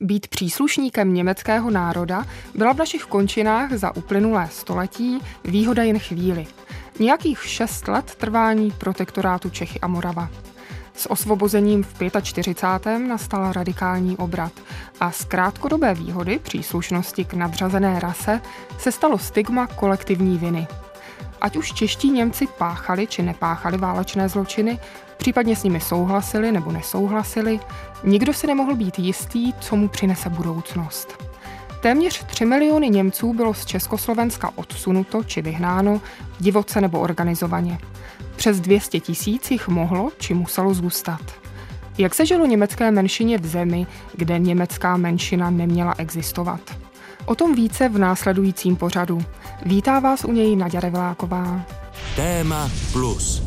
Být příslušníkem německého národa byla v našich končinách za uplynulé století výhoda jen chvíli. Nějakých šest let trvání protektorátu Čechy a Morava. S osvobozením v 45. nastal radikální obrat a z krátkodobé výhody příslušnosti k nadřazené rase se stalo stigma kolektivní viny. Ať už čeští Němci páchali či nepáchali válečné zločiny, případně s nimi souhlasili nebo nesouhlasili, nikdo si nemohl být jistý, co mu přinese budoucnost. Téměř 3 miliony Němců bylo z Československa odsunuto či vyhnáno divoce nebo organizovaně. Přes 200 tisíc jich mohlo či muselo zůstat. Jak se žilo německé menšině v zemi, kde německá menšina neměla existovat? O tom více v následujícím pořadu. Vítá vás u něj Naděra Reveláková. Téma plus.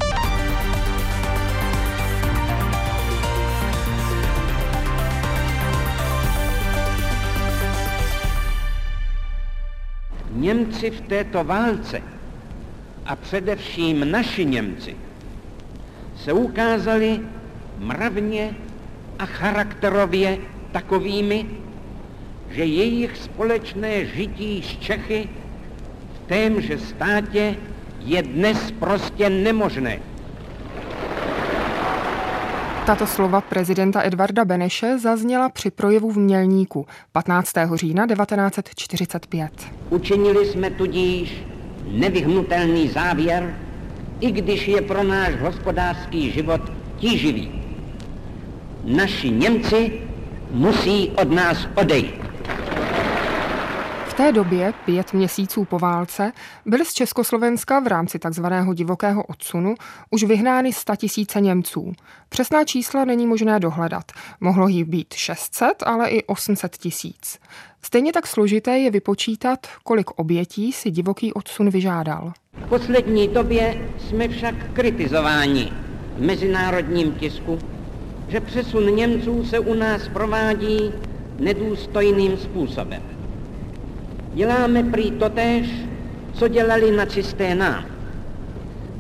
Němci v této válce a především naši Němci se ukázali mravně a charakterově takovými, že jejich společné žití z Čechy témže státě je dnes prostě nemožné. Tato slova prezidenta Edvarda Beneše zazněla při projevu v Mělníku 15. října 1945. Učinili jsme tudíž nevyhnutelný závěr, i když je pro náš hospodářský život tíživý. Naši Němci musí od nás odejít té době, pět měsíců po válce, byly z Československa v rámci takzvaného divokého odsunu už vyhnány tisíce Němců. Přesná čísla není možné dohledat. Mohlo jich být 600, ale i 800 tisíc. Stejně tak složité je vypočítat, kolik obětí si divoký odsun vyžádal. V poslední době jsme však kritizováni v mezinárodním tisku, že přesun Němců se u nás provádí nedůstojným způsobem. Děláme prý totéž, co dělali nacisté nám.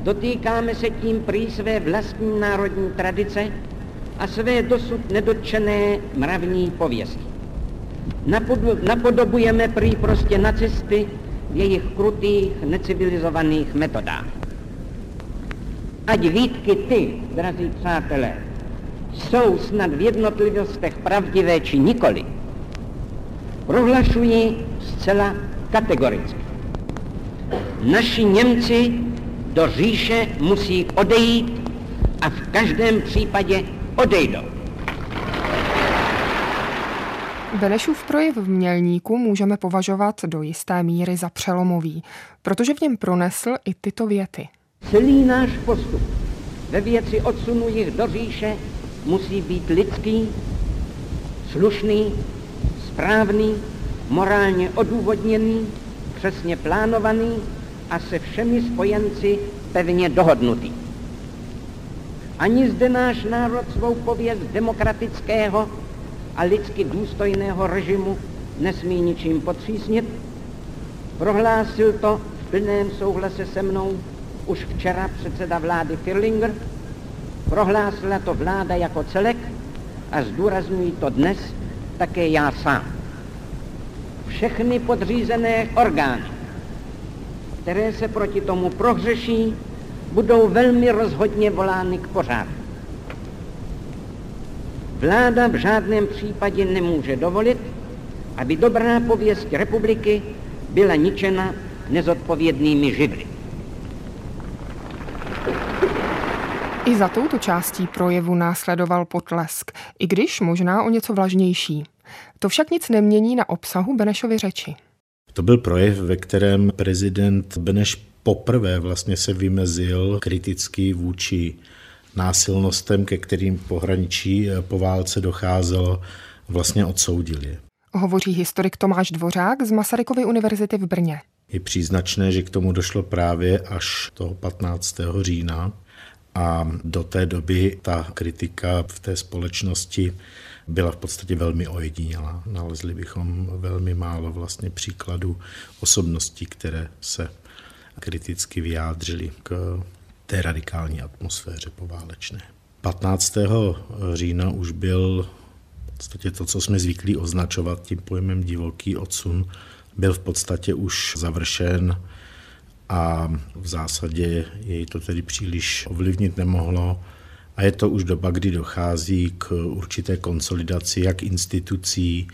Dotýkáme se tím prý své vlastní národní tradice a své dosud nedotčené mravní pověsti. Napodobujeme prý prostě nacisty v jejich krutých, necivilizovaných metodách. Ať výtky ty, drazí přátelé, jsou snad v jednotlivostech pravdivé či nikoli, prohlašuji zcela kategoricky. Naši Němci do říše musí odejít a v každém případě odejdou. Benešův projev v Mělníku můžeme považovat do jisté míry za přelomový, protože v něm pronesl i tyto věty. Celý náš postup ve věci odsunu jich do říše musí být lidský, slušný, správný morálně odůvodněný, přesně plánovaný a se všemi spojenci pevně dohodnutý. Ani zde náš národ svou pověst demokratického a lidsky důstojného režimu nesmí ničím potřísnit. Prohlásil to v plném souhlase se mnou už včera předseda vlády Firlinger, prohlásila to vláda jako celek a zdůrazňuji to dnes také já sám všechny podřízené orgány, které se proti tomu prohřeší, budou velmi rozhodně volány k pořádku. Vláda v žádném případě nemůže dovolit, aby dobrá pověst republiky byla ničena nezodpovědnými živly. I za touto částí projevu následoval potlesk, i když možná o něco vlažnější. To však nic nemění na obsahu Benešovy řeči. To byl projev, ve kterém prezident Beneš poprvé vlastně se vymezil kriticky vůči násilnostem, ke kterým pohraničí eh, po válce docházelo, vlastně odsoudil je. Hovoří historik Tomáš Dvořák z Masarykovy univerzity v Brně. Je příznačné, že k tomu došlo právě až toho 15. října a do té doby ta kritika v té společnosti byla v podstatě velmi ojedinělá. Nalezli bychom velmi málo vlastně příkladů osobností, které se kriticky vyjádřili k té radikální atmosféře poválečné. 15. října už byl podstatě to, co jsme zvyklí označovat tím pojmem divoký odsun, byl v podstatě už završen a v zásadě jej to tedy příliš ovlivnit nemohlo. A je to už doba, kdy dochází k určité konsolidaci jak institucí,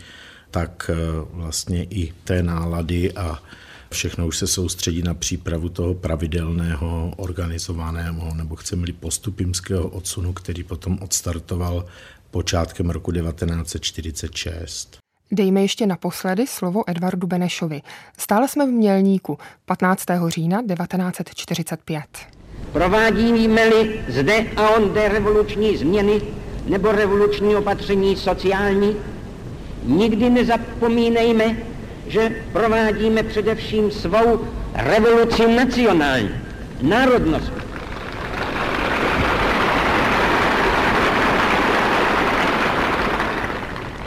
tak eh, vlastně i té nálady a všechno už se soustředí na přípravu toho pravidelného, organizovaného nebo chceme-li postupimského odsunu, který potom odstartoval počátkem roku 1946. Dejme ještě naposledy slovo Edvardu Benešovi. Stále jsme v Mělníku 15. října 1945. Provádíme-li zde a onde revoluční změny nebo revoluční opatření sociální, nikdy nezapomínejme, že provádíme především svou revoluci nacionální, národnost.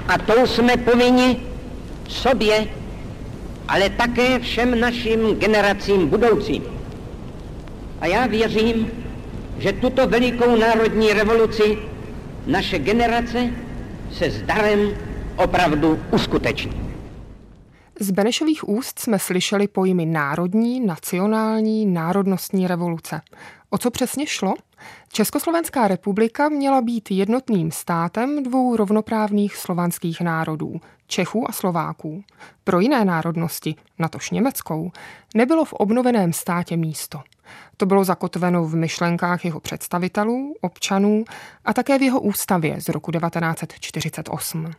A to jsme povinni sobě, ale také všem našim generacím budoucím. A já věřím, že tuto velikou národní revoluci naše generace se zdarem opravdu uskuteční. Z Benešových úst jsme slyšeli pojmy národní, nacionální, národnostní revoluce. O co přesně šlo? Československá republika měla být jednotným státem dvou rovnoprávných slovanských národů, Čechů a Slováků. Pro jiné národnosti, natož německou, nebylo v obnoveném státě místo. To bylo zakotveno v myšlenkách jeho představitelů, občanů a také v jeho ústavě z roku 1948.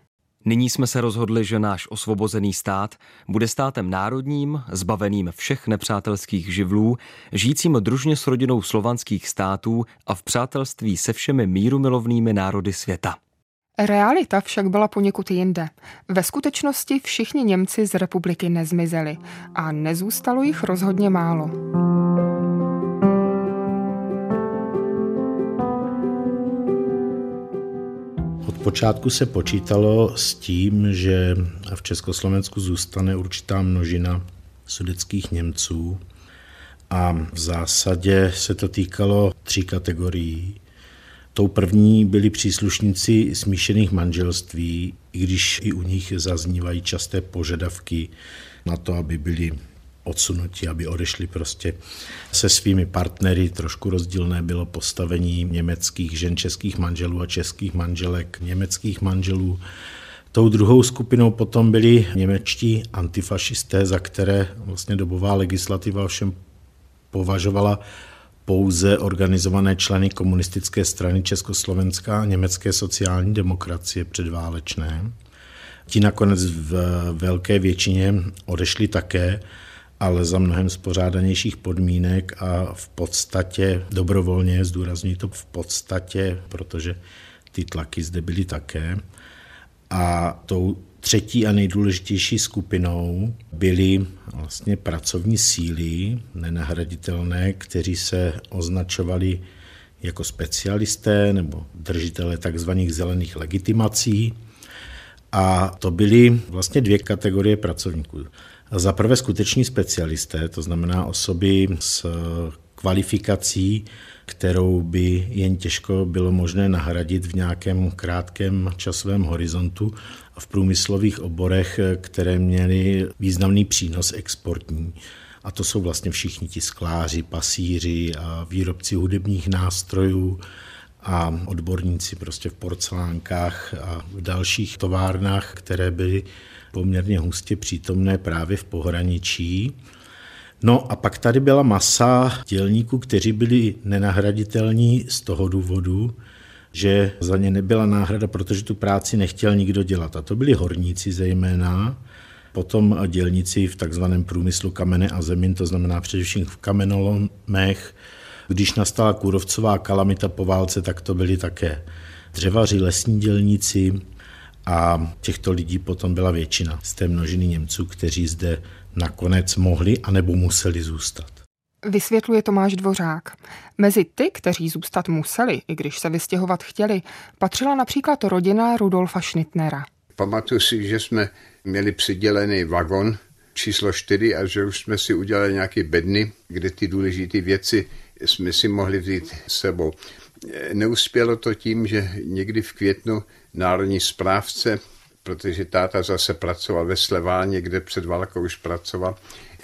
Nyní jsme se rozhodli, že náš osvobozený stát bude státem národním, zbaveným všech nepřátelských živlů, žijícím družně s rodinou slovanských států a v přátelství se všemi mírumilovnými národy světa. Realita však byla poněkud jinde. Ve skutečnosti všichni Němci z republiky nezmizeli a nezůstalo jich rozhodně málo. Počátku se počítalo s tím, že v Československu zůstane určitá množina sudeckých Němců a v zásadě se to týkalo tří kategorií. Tou první byli příslušníci smíšených manželství, i když i u nich zaznívají časté požadavky na to, aby byli odsunutí, aby odešli prostě se svými partnery. Trošku rozdílné bylo postavení německých žen českých manželů a českých manželek německých manželů. Tou druhou skupinou potom byli němečtí antifašisté, za které vlastně dobová legislativa všem považovala pouze organizované členy komunistické strany Československá a německé sociální demokracie předválečné. Ti nakonec v velké většině odešli také ale za mnohem spořádanějších podmínek a v podstatě dobrovolně, zdůrazňuji to v podstatě, protože ty tlaky zde byly také. A tou třetí a nejdůležitější skupinou byly vlastně pracovní síly, nenahraditelné, kteří se označovali jako specialisté nebo držitele takzvaných zelených legitimací. A to byly vlastně dvě kategorie pracovníků. Za prvé skuteční specialisté, to znamená osoby s kvalifikací, kterou by jen těžko bylo možné nahradit v nějakém krátkém časovém horizontu v průmyslových oborech, které měly významný přínos exportní. A to jsou vlastně všichni ti skláři, pasíři a výrobci hudebních nástrojů a odborníci prostě v porcelánkách a v dalších továrnách, které byly poměrně hustě přítomné právě v pohraničí. No a pak tady byla masa dělníků, kteří byli nenahraditelní z toho důvodu, že za ně nebyla náhrada, protože tu práci nechtěl nikdo dělat. A to byli horníci zejména, potom dělníci v takzvaném průmyslu kamene a zemin, to znamená především v kamenolomech. Když nastala kůrovcová kalamita po válce, tak to byli také dřevaři, lesní dělníci, a těchto lidí potom byla většina z té množiny Němců, kteří zde nakonec mohli anebo museli zůstat. Vysvětluje Tomáš Dvořák. Mezi ty, kteří zůstat museli, i když se vystěhovat chtěli, patřila například rodina Rudolfa Schnittnera. Pamatuju si, že jsme měli přidělený vagon číslo 4 a že už jsme si udělali nějaké bedny, kde ty důležité věci jsme si mohli vzít s sebou. Neuspělo to tím, že někdy v květnu národní správce, protože táta zase pracoval ve Sleváně, kde před válkou už pracoval,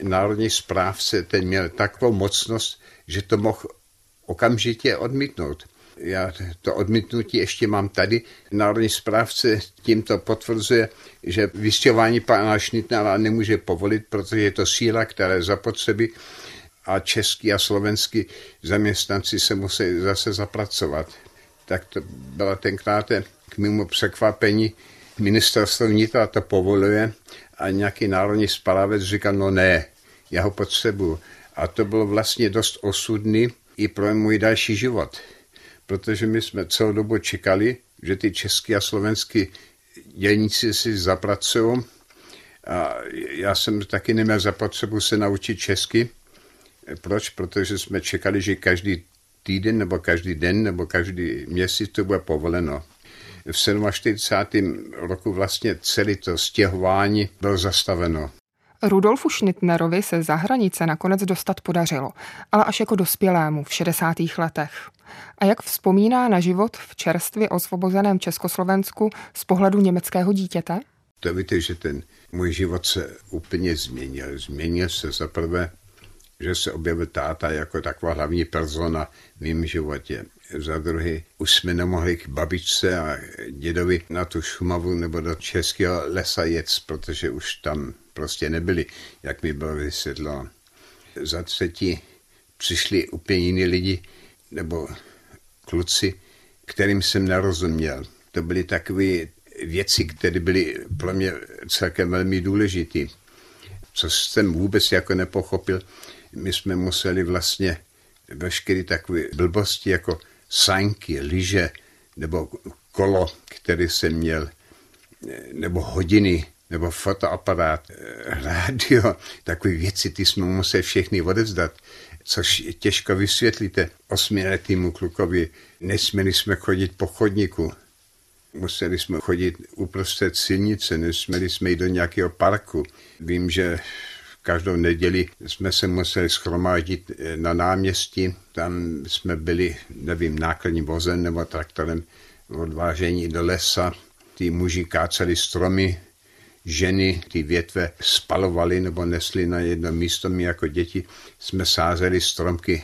národní správce ten měl takovou mocnost, že to mohl okamžitě odmítnout. Já to odmítnutí ještě mám tady. Národní správce tímto potvrzuje, že vystěhování pana Šnitnala nemůže povolit, protože je to síla, která zapotřebí a český a slovenský zaměstnanci se musí zase zapracovat. Tak to byla tenkrát k mému překvapení ministerstvo vnitra to povoluje a nějaký národní správec říkal, no ne, já ho potřebuju. A to bylo vlastně dost osudný i pro můj další život, protože my jsme celou dobu čekali, že ty český a slovenský dělníci si zapracují. A já jsem taky neměl zapotřebu se naučit česky. Proč? Protože jsme čekali, že každý týden nebo každý den nebo každý měsíc to bude povoleno. V 47. roku vlastně celé to stěhování bylo zastaveno. Rudolfu Schnittnerovi se za hranice nakonec dostat podařilo, ale až jako dospělému v 60. letech. A jak vzpomíná na život v čerstvě osvobozeném Československu z pohledu německého dítěte? To víte, že ten můj život se úplně změnil. Změnil se zaprvé, že se objevil táta jako taková hlavní persona v mém životě. Za druhý, už jsme nemohli k babičce a dědovi na tu Šumavu nebo do Českého lesa jet, protože už tam prostě nebyli, jak mi bylo vysvětlo. Za třetí přišli úplně jiní lidi, nebo kluci, kterým jsem nerozuměl. To byly takové věci, které byly pro mě celkem velmi důležité. Co jsem vůbec jako nepochopil, my jsme museli vlastně veškeré takové blbosti jako sanky, lyže nebo kolo, který jsem měl, nebo hodiny, nebo fotoaparát, rádio, takové věci, ty jsme museli všechny odevzdat, což těžko vysvětlíte osmiletýmu klukovi. Nesměli jsme chodit po chodníku, museli jsme chodit uprostřed silnice, nesměli jsme jít do nějakého parku. Vím, že každou neděli jsme se museli schromáždit na náměstí, tam jsme byli, nevím, nákladním vozem nebo traktorem odvážení do lesa. Ty muži káceli stromy, ženy ty větve spalovaly nebo nesly na jedno místo. My jako děti jsme sázeli stromky.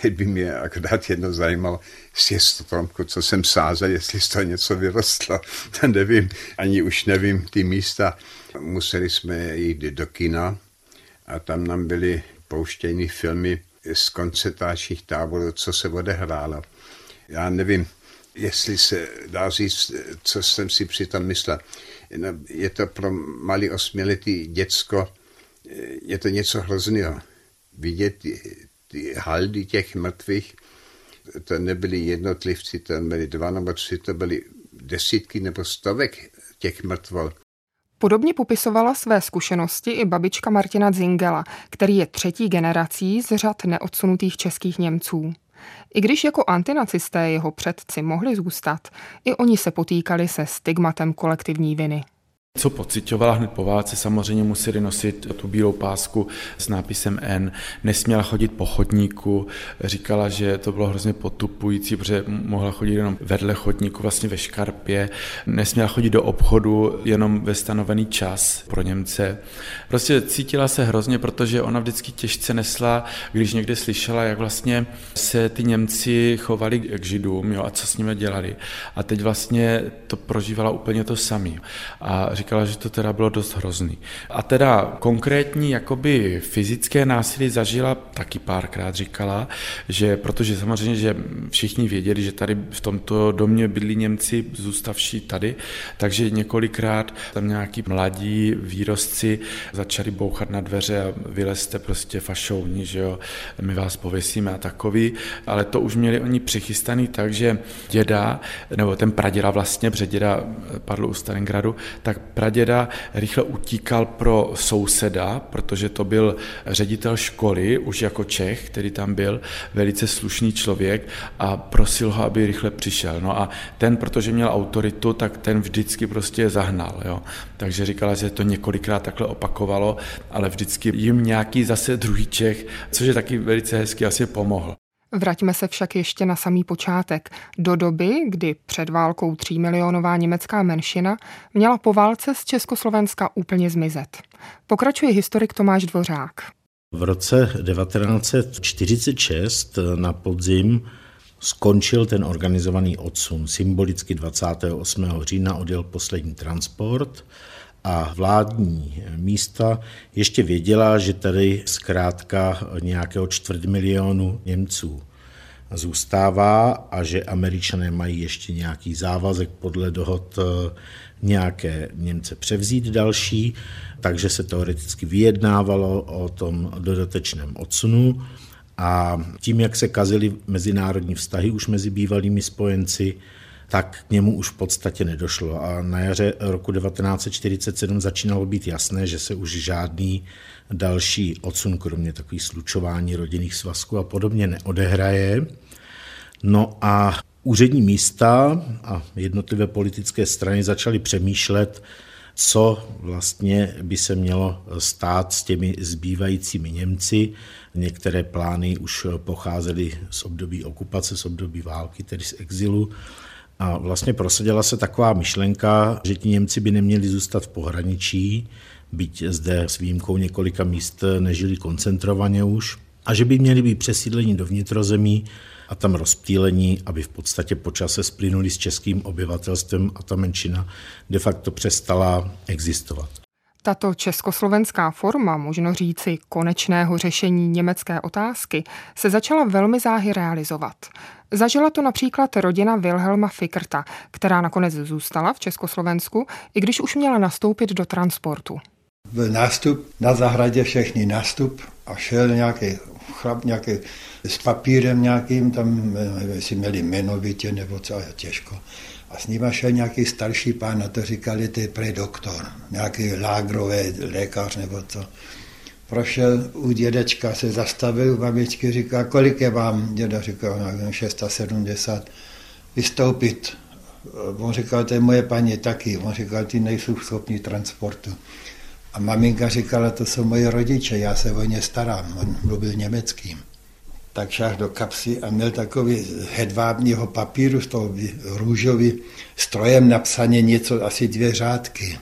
Teď by mě akorát jedno zajímalo, jestli je stromku, co jsem sázel, jestli z toho něco vyrostlo. Nevím, ani už nevím ty místa. Museli jsme jít do kina a tam nám byly pouštěny filmy z koncentračních táborů, co se odehrálo. Já nevím, jestli se dá říct, co jsem si přitom myslel je to pro malý osměletý děcko, je to něco hrozného. Vidět ty, ty haldy těch mrtvých, to nebyli jednotlivci, to byli dva nebo tři, to byly desítky nebo stovek těch mrtvol. Podobně popisovala své zkušenosti i babička Martina Zingela, který je třetí generací z řad neodsunutých českých Němců. I když jako antinacisté jeho předci mohli zůstat, i oni se potýkali se stigmatem kolektivní viny. Co pocitovala hned po válce, samozřejmě museli nosit tu bílou pásku s nápisem N, nesměla chodit po chodníku, říkala, že to bylo hrozně potupující, protože mohla chodit jenom vedle chodníku, vlastně ve škarpě, nesměla chodit do obchodu jenom ve stanovený čas pro Němce. Prostě cítila se hrozně, protože ona vždycky těžce nesla, když někde slyšela, jak vlastně se ty Němci chovali k židům jo, a co s nimi dělali. A teď vlastně to prožívala úplně to samý. A říkala, že to teda bylo dost hrozný. A teda konkrétní jakoby fyzické násilí zažila taky párkrát, říkala, že protože samozřejmě, že všichni věděli, že tady v tomto domě byli Němci zůstavší tady, takže několikrát tam nějaký mladí výrostci začali bouchat na dveře a vylezte prostě fašouni, že jo, my vás pověsíme a takový, ale to už měli oni přichystaný tak, že děda, nebo ten praděda vlastně, protože děda padl u Stalingradu, tak praděda rychle utíkal pro souseda, protože to byl ředitel školy, už jako Čech, který tam byl, velice slušný člověk a prosil ho, aby rychle přišel. No a ten, protože měl autoritu, tak ten vždycky prostě zahnal. Jo. Takže říkala, že to několikrát takhle opakovalo, ale vždycky jim nějaký zase druhý Čech, což je taky velice hezky asi pomohl. Vraťme se však ještě na samý počátek, do doby, kdy před válkou třímilionová německá menšina měla po válce z Československa úplně zmizet. Pokračuje historik Tomáš Dvořák. V roce 1946 na podzim skončil ten organizovaný odsun. Symbolicky 28. října odjel poslední transport a vládní místa ještě věděla, že tady zkrátka nějakého čtvrt milionu Němců zůstává a že američané mají ještě nějaký závazek podle dohod eh, nějaké Němce převzít další, takže se teoreticky vyjednávalo o tom dodatečném odsunu. A tím, jak se kazily mezinárodní vztahy už mezi bývalými spojenci, tak k němu už v podstatě nedošlo. A na jaře roku 1947 začínalo být jasné, že se už žádný další odsun, kromě takových slučování rodinných svazků a podobně, neodehraje. No a úřední místa a jednotlivé politické strany začaly přemýšlet, co vlastně by se mělo stát s těmi zbývajícími Němci. Některé plány už pocházely z období okupace, z období války, tedy z exilu. A vlastně prosadila se taková myšlenka, že ti Němci by neměli zůstat v pohraničí, byť zde s výjimkou několika míst nežili koncentrovaně už, a že by měli být přesídleni do vnitrozemí a tam rozptýlení, aby v podstatě po čase splynuli s českým obyvatelstvem a ta menšina de facto přestala existovat. Tato československá forma, možno říci konečného řešení německé otázky, se začala velmi záhy realizovat. Zažila to například rodina Wilhelma Fickerta, která nakonec zůstala v Československu, i když už měla nastoupit do transportu. Byl nástup, na zahradě všechny nástup a šel nějaký chlap, nějaký s papírem nějakým, tam, jestli měli jmenovitě nebo co, těžko. A s ním šel nějaký starší pán a to říkali, ty pre doktor, nějaký lágrový lékař nebo co. Prošel u dědečka, se zastavil u babičky, říká, kolik je vám? Děda říkal, 670. Vystoupit. On říkal, to je moje paní taky. On říkal, ty nejsou schopní transportu. A maminka říkala, to jsou moje rodiče, já se o ně starám. On mluvil německým tak šáhl do kapsy a měl takový hedvábního papíru z toho růžový strojem napsaně něco, asi dvě řádky.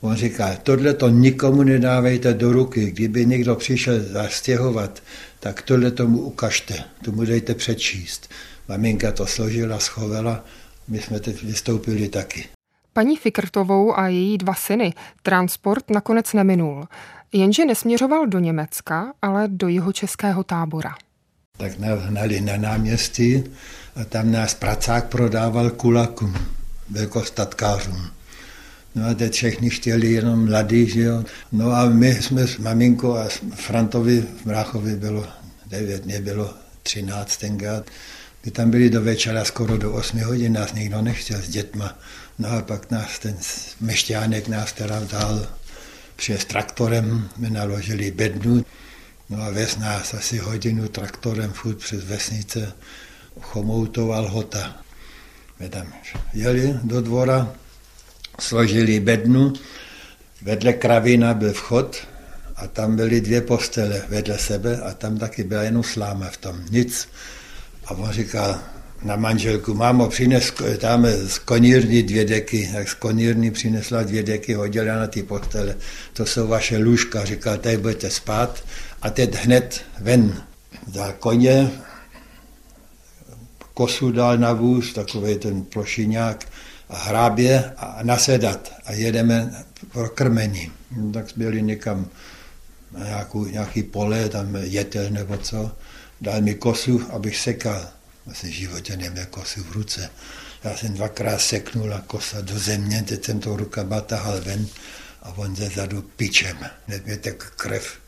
On říká, tohle to nikomu nedávejte do ruky, kdyby někdo přišel zastěhovat, tak tohle tomu ukažte, tomu dejte přečíst. Maminka to složila, schovala, my jsme teď vystoupili taky. Paní Fikrtovou a její dva syny transport nakonec neminul, jenže nesměřoval do Německa, ale do jeho českého tábora tak nás hnali na náměstí a tam nás pracák prodával kulakům, velkostatkářům. No a teď všichni chtěli jenom mladý, že jo. No a my jsme s maminkou a Frantovi v Mráchovi bylo devět, mě bylo třináct tenkrát. My tam byli do večera skoro do 8 hodin, nás nikdo nechtěl s dětma. No a pak nás ten mešťánek nás teda dal přes traktorem, my naložili bednu. No a vez nás asi hodinu traktorem furt přes vesnice Chomoutová lhota. My tam jeli do dvora, složili bednu, vedle kravína byl vchod a tam byly dvě postele vedle sebe a tam taky byla jenom sláma v tom, nic. A on říkal na manželku, mámo, přines tam z konírny dvě deky, tak z konírny přinesla dvě deky, hodila na ty postele, to jsou vaše lůžka, říkal, tady budete spát. A teď hned ven za koně, kosu dal na vůz, takový ten plošiňák, a hrábě a nasedat. A jedeme pro krmení. No, tak byli někam na nějaký pole, tam jetel nebo co, dal mi kosu, abych sekal. Vlastně v životě neměl kosu v ruce. Já jsem dvakrát seknul a kosa do země, teď jsem to rukama tahal ven a on ze zadu pičem. Tak krev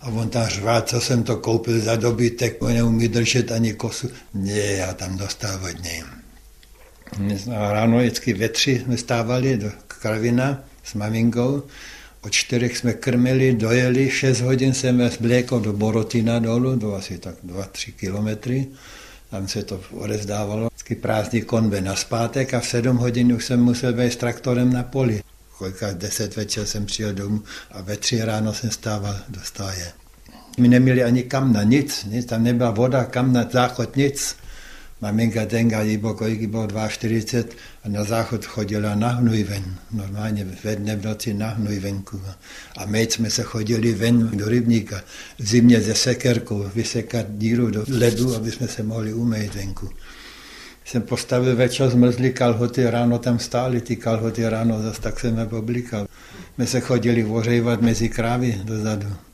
a on tam řval, co jsem to koupil za dobytek, on neumí držet ani kosu. Ne, já tam dostal od něj. Ráno vždycky ve tři jsme stávali do kravina s maminkou. O čtyřech jsme krmili, dojeli, šest hodin jsem mléko do Borotina dolů, do asi tak dva, tři kilometry. Tam se to odezdávalo. Vždycky prázdný konve na zpátek a v sedm hodin už jsem musel vést traktorem na poli kolikrát deset večer jsem přijel domů a ve tři ráno jsem stával do stáje. My neměli ani kamna, nic, nic, tam nebyla voda, kamna, záchod, nic. Maminka tenka, jí bylo kolik, bylo 42 a na záchod chodila na hnůj ven. Normálně ve dne v noci na hnůj venku. A my jsme se chodili ven do rybníka v zimě ze sekerkou, vysekat díru do ledu, aby jsme se mohli umýt venku. Jsem postavil večer zmrzlý kalhoty, ráno tam stály ty kalhoty, ráno zase tak jsem je. My se chodili vořejvat mezi krávy dozadu.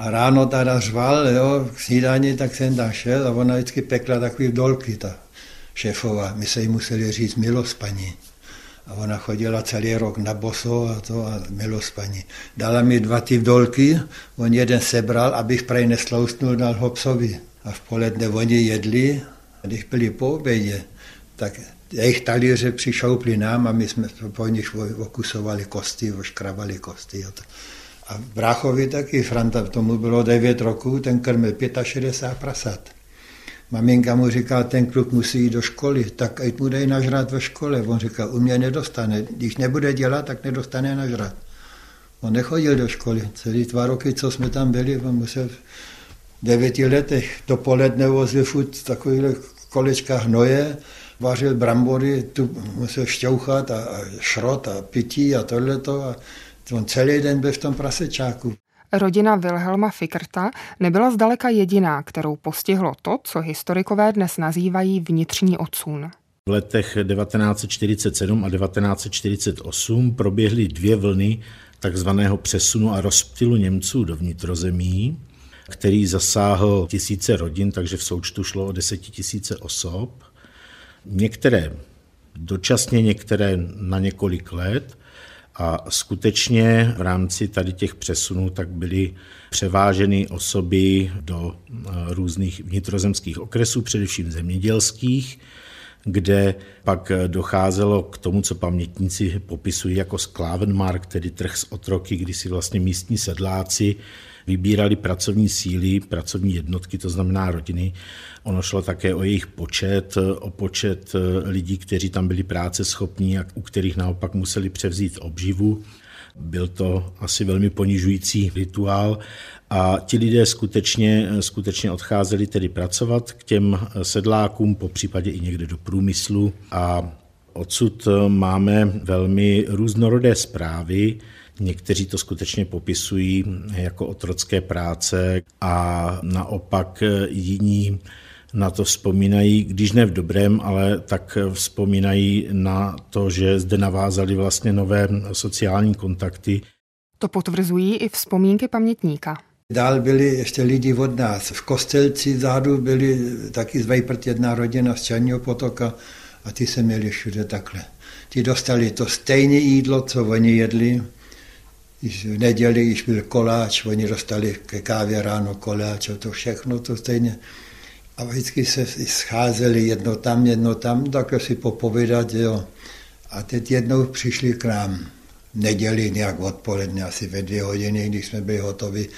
A ráno teda řval, jo, k snídání, tak jsem tam šel a ona vždycky pekla takový dolky, ta šéfova. My se jí museli říct milost paní. A ona chodila celý rok na boso a to a milost paní. Dala mi dva ty dolky, on jeden sebral, abych prej nesloustnul, dal ho psovi. A v poledne oni jedli, a když byli po obědě, tak jejich talíře přišoupli nám a my jsme po nich okusovali kosti, oškrabali kosti. A to. A bráchovi taky, Franta, tomu bylo 9 roků, ten krmil 65 prasat. Maminka mu říká, ten kluk musí jít do školy, tak ať mu dej nažrat ve škole. On říká, u mě nedostane. Když nebude dělat, tak nedostane nažrat. On nechodil do školy. Celý dva roky, co jsme tam byli, on musel v devěti letech dopoledne vozil furt takovýhle kolečka hnoje, vařil brambory, tu musel šťouchat a, a šrot a pití a tohleto. A On celý den byl v tom prasečáku. Rodina Wilhelma Fikrta nebyla zdaleka jediná, kterou postihlo to, co historikové dnes nazývají vnitřní odsun. V letech 1947 a 1948 proběhly dvě vlny takzvaného přesunu a rozptylu Němců do vnitrozemí, který zasáhl tisíce rodin, takže v součtu šlo o desetitisíce osob. Některé dočasně, některé na několik let. A skutečně v rámci tady těch přesunů tak byly převáženy osoby do eh, různých vnitrozemských okresů, především zemědělských, kde pak docházelo k tomu, co pamětníci popisují jako sklávenmark, tedy trh s otroky, kdy si vlastně místní sedláci vybírali pracovní síly, pracovní jednotky, to znamená rodiny. Ono šlo také o jejich počet, o počet lidí, kteří tam byli práce schopní a u kterých naopak museli převzít obživu. Byl to asi velmi ponižující rituál a ti lidé skutečně, skutečně odcházeli tedy pracovat k těm sedlákům, po případě i někde do průmyslu a odsud máme velmi různorodé zprávy, Někteří to skutečně popisují jako otrocké práce a naopak jiní na to vzpomínají, když ne v dobrém, ale tak vzpomínají na to, že zde navázali vlastně nové sociální kontakty. To potvrzují i vzpomínky pamětníka. Dál byli ještě lidi od nás. V Kostelci vzadu byli taky z jedna rodina z Černího potoka a ty se měli všude takhle. Ti dostali to stejné jídlo, co oni jedli, v neděli, když byl koláč, oni dostali ke kávě ráno koláč a to všechno to stejně. A vždycky se scházeli jedno tam, jedno tam, takhle si popovídat, jo. A teď jednou přišli k nám neděli nějak odpoledne, asi ve dvě hodiny, když jsme byli hotovi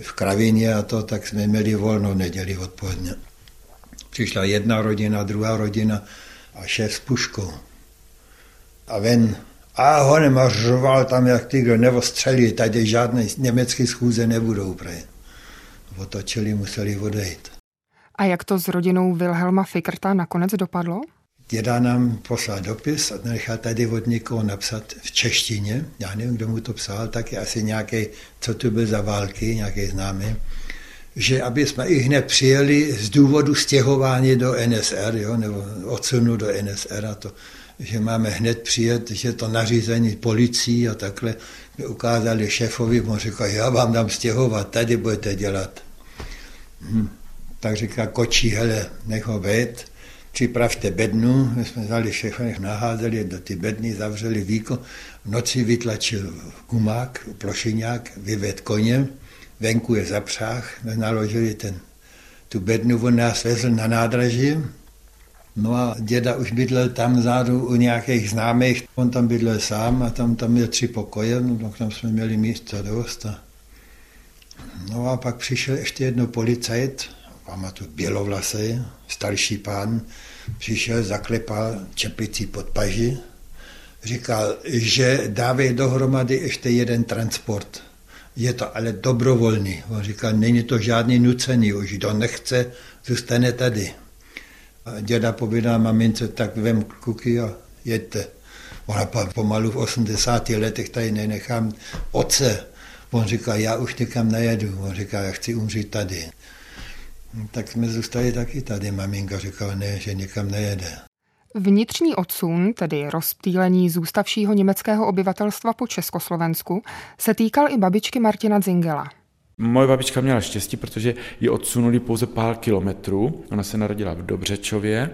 v kravině a to, tak jsme měli volno neděli odpoledne. Přišla jedna rodina, druhá rodina a šéf s puškou. A ven a honem a řval tam, jak ty, kdo nevostřelí, tady žádné německé schůze nebudou. Prej. Otočili, museli odejít. A jak to s rodinou Wilhelma Fikrta nakonec dopadlo? Děda nám poslal dopis a nechal tady od někoho napsat v češtině. Já nevím, kdo mu to psal, taky asi nějaký, co tu byl za války, nějaký známý že aby jsme i hned přijeli z důvodu stěhování do NSR, jo, nebo odsunu do NSR a to že máme hned přijet, že to nařízení policií a takhle mi ukázali šéfovi, on říká, já vám dám stěhovat, tady budete dělat. Hm. Tak říká, kočí, hele, nech ho být, připravte bednu, my jsme vzali všechno, naházeli do ty bedny, zavřeli víko, v noci vytlačil gumák, plošiňák, vyved koněm, venku je zapřách, naložili ten, tu bednu, on nás vezl na nádraží, No a děda už bydlel tam vzadu u nějakých známých. On tam bydlel sám a tam, tam měl tři pokoje, no tak tam jsme měli místa dost. A... No a pak přišel ještě jedno policajt, pamatuju, bělovlasý, starší pán, přišel, zaklepal čepicí pod paži, říkal, že dávej dohromady ještě jeden transport je to ale dobrovolný. On říká, není to žádný nucený, už kdo nechce, zůstane tady. A děda povídá mamince, tak vem kuky a jeďte. Ona pak pomalu v 80 letech tady nenechám oce. On říká, já už někam nejedu. On říká, já chci umřít tady. Tak jsme zůstali taky tady. Maminka říkala, ne, že někam nejede. Vnitřní odsun, tedy rozptýlení zůstavšího německého obyvatelstva po Československu, se týkal i babičky Martina Zingela. Moje babička měla štěstí, protože ji odsunuli pouze pár kilometrů. Ona se narodila v Dobřečově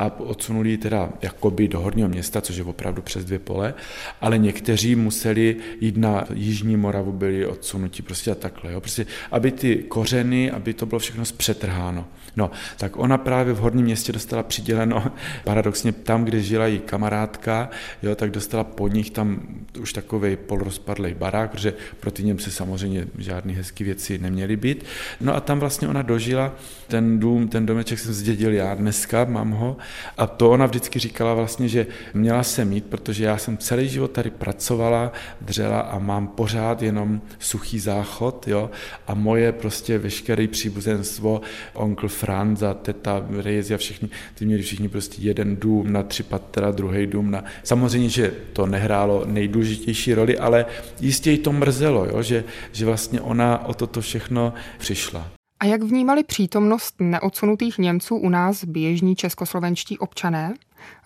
a odsunuli ji teda jakoby do Horního města, což je opravdu přes dvě pole, ale někteří museli jít na Jižní Moravu, byli odsunuti prostě a takhle. Jo. Prostě, aby ty kořeny, aby to bylo všechno zpřetrháno. No, tak ona právě v Horním městě dostala přiděleno, paradoxně tam, kde žila její kamarádka, jo, tak dostala po nich tam už takový polorozpadlej barák, protože pro ty Němce samozřejmě žádný hezký věci neměly být. No a tam vlastně ona dožila, ten dům, ten domeček jsem zdědil já dneska, mám ho, a to ona vždycky říkala vlastně, že měla se mít, protože já jsem celý život tady pracovala, dřela a mám pořád jenom suchý záchod, jo, a moje prostě veškeré příbuzenstvo, onkl Franz a teta Reyes a všichni, ty měli všichni prostě jeden dům na tři patra, druhý dům na... Samozřejmě, že to nehrálo nejdůležitější roli, ale jistě jí to mrzelo, jo, že, že vlastně ona o toto všechno přišla. A jak vnímali přítomnost neodsunutých Němců u nás běžní českoslovenští občané?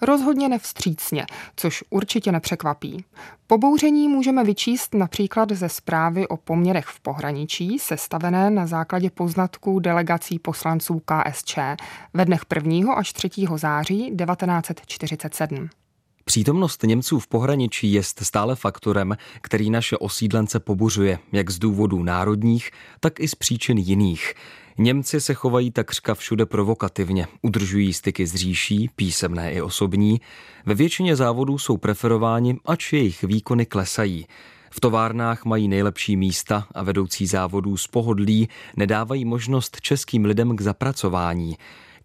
Rozhodně nevstřícně, což určitě nepřekvapí. Pobouření můžeme vyčíst například ze zprávy o poměrech v pohraničí, sestavené na základě poznatků delegací poslanců KSČ ve dnech 1. až 3. září 1947. Přítomnost Němců v pohraničí je stále faktorem, který naše osídlence pobuřuje, jak z důvodů národních, tak i z příčin jiných. Němci se chovají takřka všude provokativně, udržují styky s říší, písemné i osobní. Ve většině závodů jsou preferováni, ač jejich výkony klesají. V továrnách mají nejlepší místa a vedoucí závodů z pohodlí nedávají možnost českým lidem k zapracování.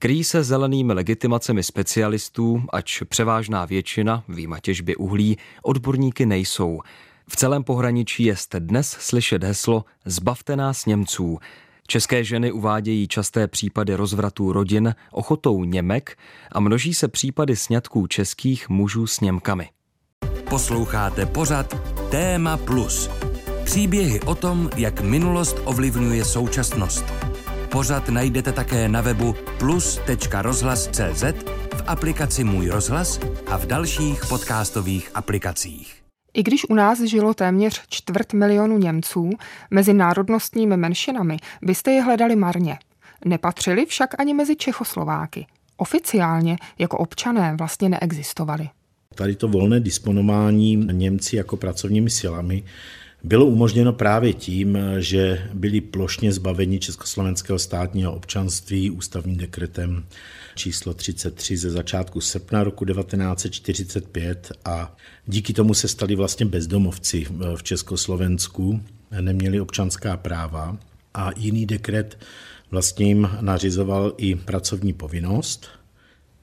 Kryjí se zelenými legitimacemi specialistů, ač převážná většina, výjima těžby uhlí, odborníky nejsou. V celém pohraničí je dnes slyšet heslo Zbavte nás Němců. České ženy uvádějí časté případy rozvratů rodin ochotou Němek a množí se případy sňatků českých mužů s Němkami. Posloucháte pořad Téma Plus. Příběhy o tom, jak minulost ovlivňuje současnost. Pořad najdete také na webu plus.rozhlas.cz, v aplikaci Můj rozhlas a v dalších podcastových aplikacích. I když u nás žilo téměř čtvrt milionu Němců, mezi národnostními menšinami byste je hledali marně. Nepatřili však ani mezi Čechoslováky. Oficiálně jako občané vlastně neexistovali. Tady to volné disponování Němci jako pracovními silami bylo umožněno právě tím, že byli plošně zbaveni československého státního občanství ústavním dekretem číslo 33 ze začátku srpna roku 1945 a díky tomu se stali vlastně bezdomovci v Československu, neměli občanská práva a jiný dekret vlastně jim nařizoval i pracovní povinnost.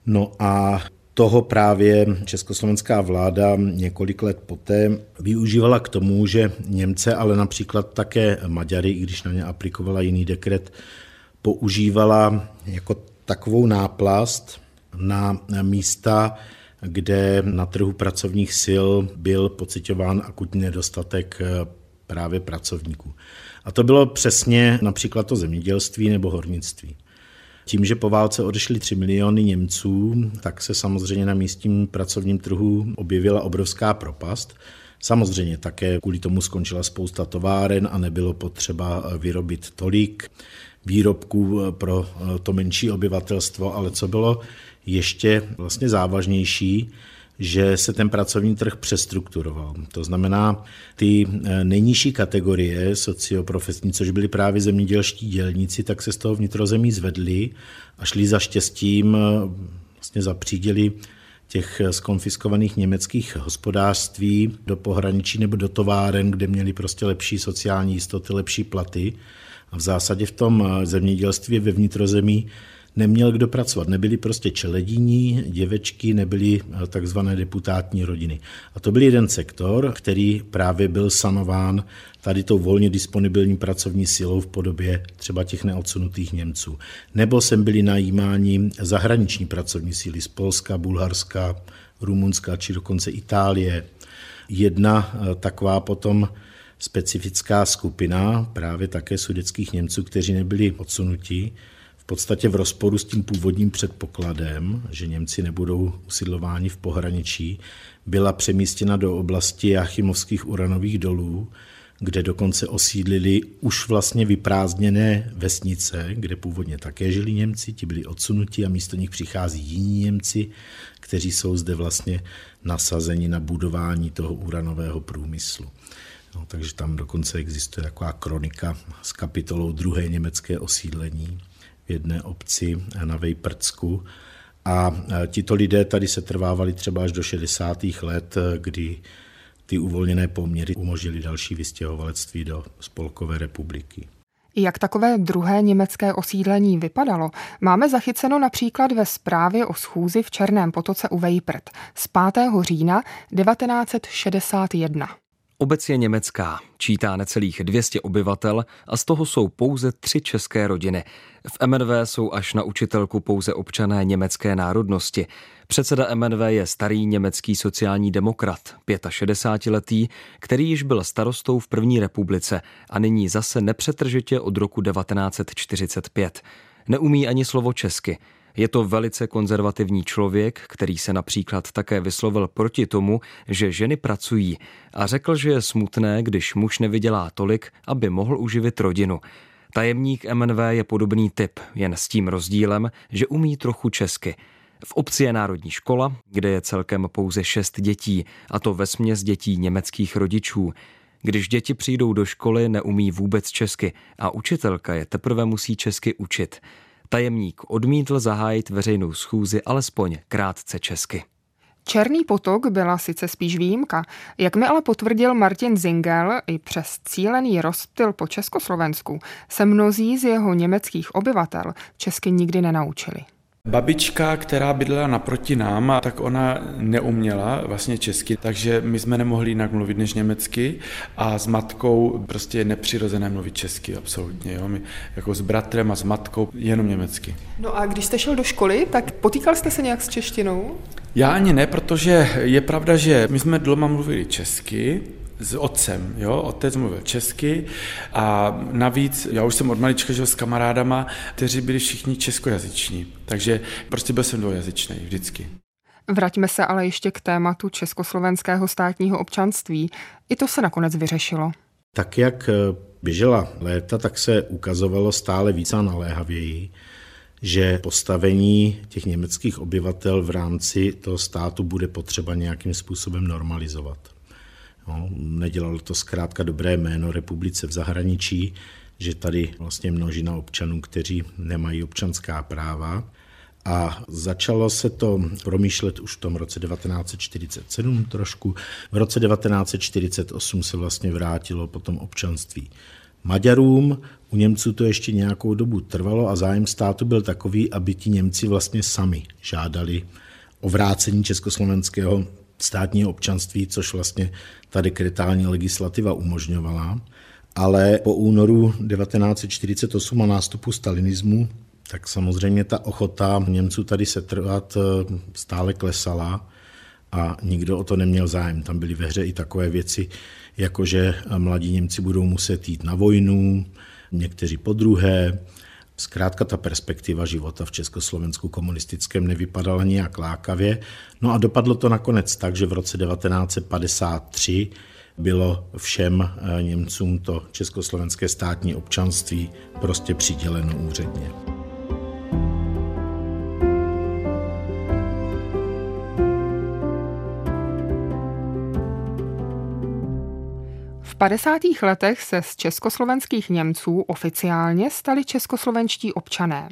No a toho právě československá vláda několik let poté využívala k tomu, že Němce, ale například také Maďary, i když na ně aplikovala jiný dekret, používala jako takovou náplast na místa, kde na trhu pracovních sil byl pocitován akutní nedostatek právě pracovníků. A to bylo přesně například to zemědělství nebo hornictví. Tím, že po válce odešly 3 miliony Němců, tak se samozřejmě na místním pracovním trhu objevila obrovská propast. Samozřejmě také kvůli tomu skončila spousta továren a nebylo potřeba vyrobit tolik výrobků pro to menší obyvatelstvo, ale co bylo ještě vlastně závažnější, že se ten pracovní trh přestrukturoval. To znamená, ty eh, nejnižší kategorie socioprofesní, což byly právě zemědělští dělníci, tak se z toho vnitrozemí zvedli a šli za štěstím, eh, vlastně za příděli těch skonfiskovaných německých hospodářství do pohraničí nebo do továren, kde měli prostě lepší sociální jistoty, lepší platy. A v zásadě v tom eh, zemědělství ve vnitrozemí neměl kdo pracovat. Nebyli prostě čeledíní, děvečky, nebyly eh, takzvané deputátní rodiny. A to byl jeden sektor, který právě byl sanován tady tou volně disponibilní pracovní silou v podobě třeba těch neodsunutých Němců. Nebo sem byli najímáni zahraniční pracovní síly z Polska, Bulharska, Rumunska či dokonce Itálie. Jedna eh, taková potom specifická skupina právě také sudeckých Němců, kteří nebyli odsunuti, v podstatě v rozporu s tím původním předpokladem, že Němci nebudou usidlováni v pohraničí, byla přemístěna do oblasti Jachimovských uranových dolů, kde dokonce osídlili už vlastně vyprázdněné vesnice, kde původně také žili Němci, ti byli odsunuti a místo nich přichází jiní Němci, kteří jsou zde vlastně nasazeni na budování toho uranového průmyslu. No, takže tam dokonce existuje taková kronika s kapitolou druhé německé osídlení v jedné obci na Vejprcku. A tito lidé tady se trvávali třeba až do 60. let, kdy ty uvolněné poměry umožnili další vystěhovalectví do Spolkové republiky. Jak takové druhé německé osídlení vypadalo, máme zachyceno například ve zprávě o schůzi v Černém potoce u Vejprt z 5. října 1961. Obec je německá, čítá necelých 200 obyvatel a z toho jsou pouze tři české rodiny. V MNV jsou až na učitelku pouze občané německé národnosti. Předseda MNV je starý německý sociální demokrat, 65-letý, který již byl starostou v první republice a nyní zase nepřetržitě od roku 1945. Neumí ani slovo česky. Je to velice konzervativní člověk, který se například také vyslovil proti tomu, že ženy pracují a řekl, že je smutné, když muž nevydělá tolik, aby mohl uživit rodinu. Tajemník MNV je podobný typ, jen s tím rozdílem, že umí trochu česky. V obci je národní škola, kde je celkem pouze šest dětí, a to ve směs dětí německých rodičů. Když děti přijdou do školy, neumí vůbec česky a učitelka je teprve musí česky učit. Tajemník odmítl zahájit veřejnou schůzi alespoň krátce česky. Černý potok byla sice spíš výjimka, jak mi ale potvrdil Martin Zingel, i přes cílený rozptyl po Československu se mnozí z jeho německých obyvatel česky nikdy nenaučili. Babička, která bydlela naproti nám, tak ona neuměla vlastně česky, takže my jsme nemohli jinak mluvit než německy a s matkou prostě je nepřirozené mluvit česky, absolutně. Jo? My jako s bratrem a s matkou jenom německy. No a když jste šel do školy, tak potýkal jste se nějak s češtinou? Já ani ne, protože je pravda, že my jsme doma mluvili česky, s otcem, jo, otec mluvil česky a navíc, já už jsem od malička žil s kamarádama, kteří byli všichni českojazyční, takže prostě byl jsem dvojazyčný vždycky. Vraťme se ale ještě k tématu československého státního občanství. I to se nakonec vyřešilo. Tak jak eh, běžela léta, tak se ukazovalo stále více a naléhavěji, že postavení těch německých obyvatel v rámci toho státu bude potřeba nějakým způsobem normalizovat. No, nedělalo to zkrátka dobré jméno republice v zahraničí, že tady vlastně množina občanů, kteří nemají občanská práva. A začalo se to promýšlet už v tom roce 1947 trošku. V roce 1948 se vlastně vrátilo potom občanství Maďarům. U Němců to ještě nějakou dobu trvalo a zájem státu byl takový, aby ti Němci vlastně sami žádali o vrácení československého státního občanství, což vlastně ta dekretální legislativa umožňovala. Ale po únoru 1948 a nástupu stalinismu, tak samozřejmě ta ochota Němců tady setrvat eh, stále klesala a nikdo o to neměl zájem. Tam byly ve hře i takové věci, jako že mladí Němci budou muset jít na vojnu, někteří po druhé, Zkrátka ta perspektiva života v Československu komunistickém nevypadala nijak lákavě. No a dopadlo to nakonec tak, že v roce 1953 bylo všem eh, Němcům to československé státní občanství prostě přiděleno úředně. 50. letech se z československých Němců oficiálně stali českoslovenští občané.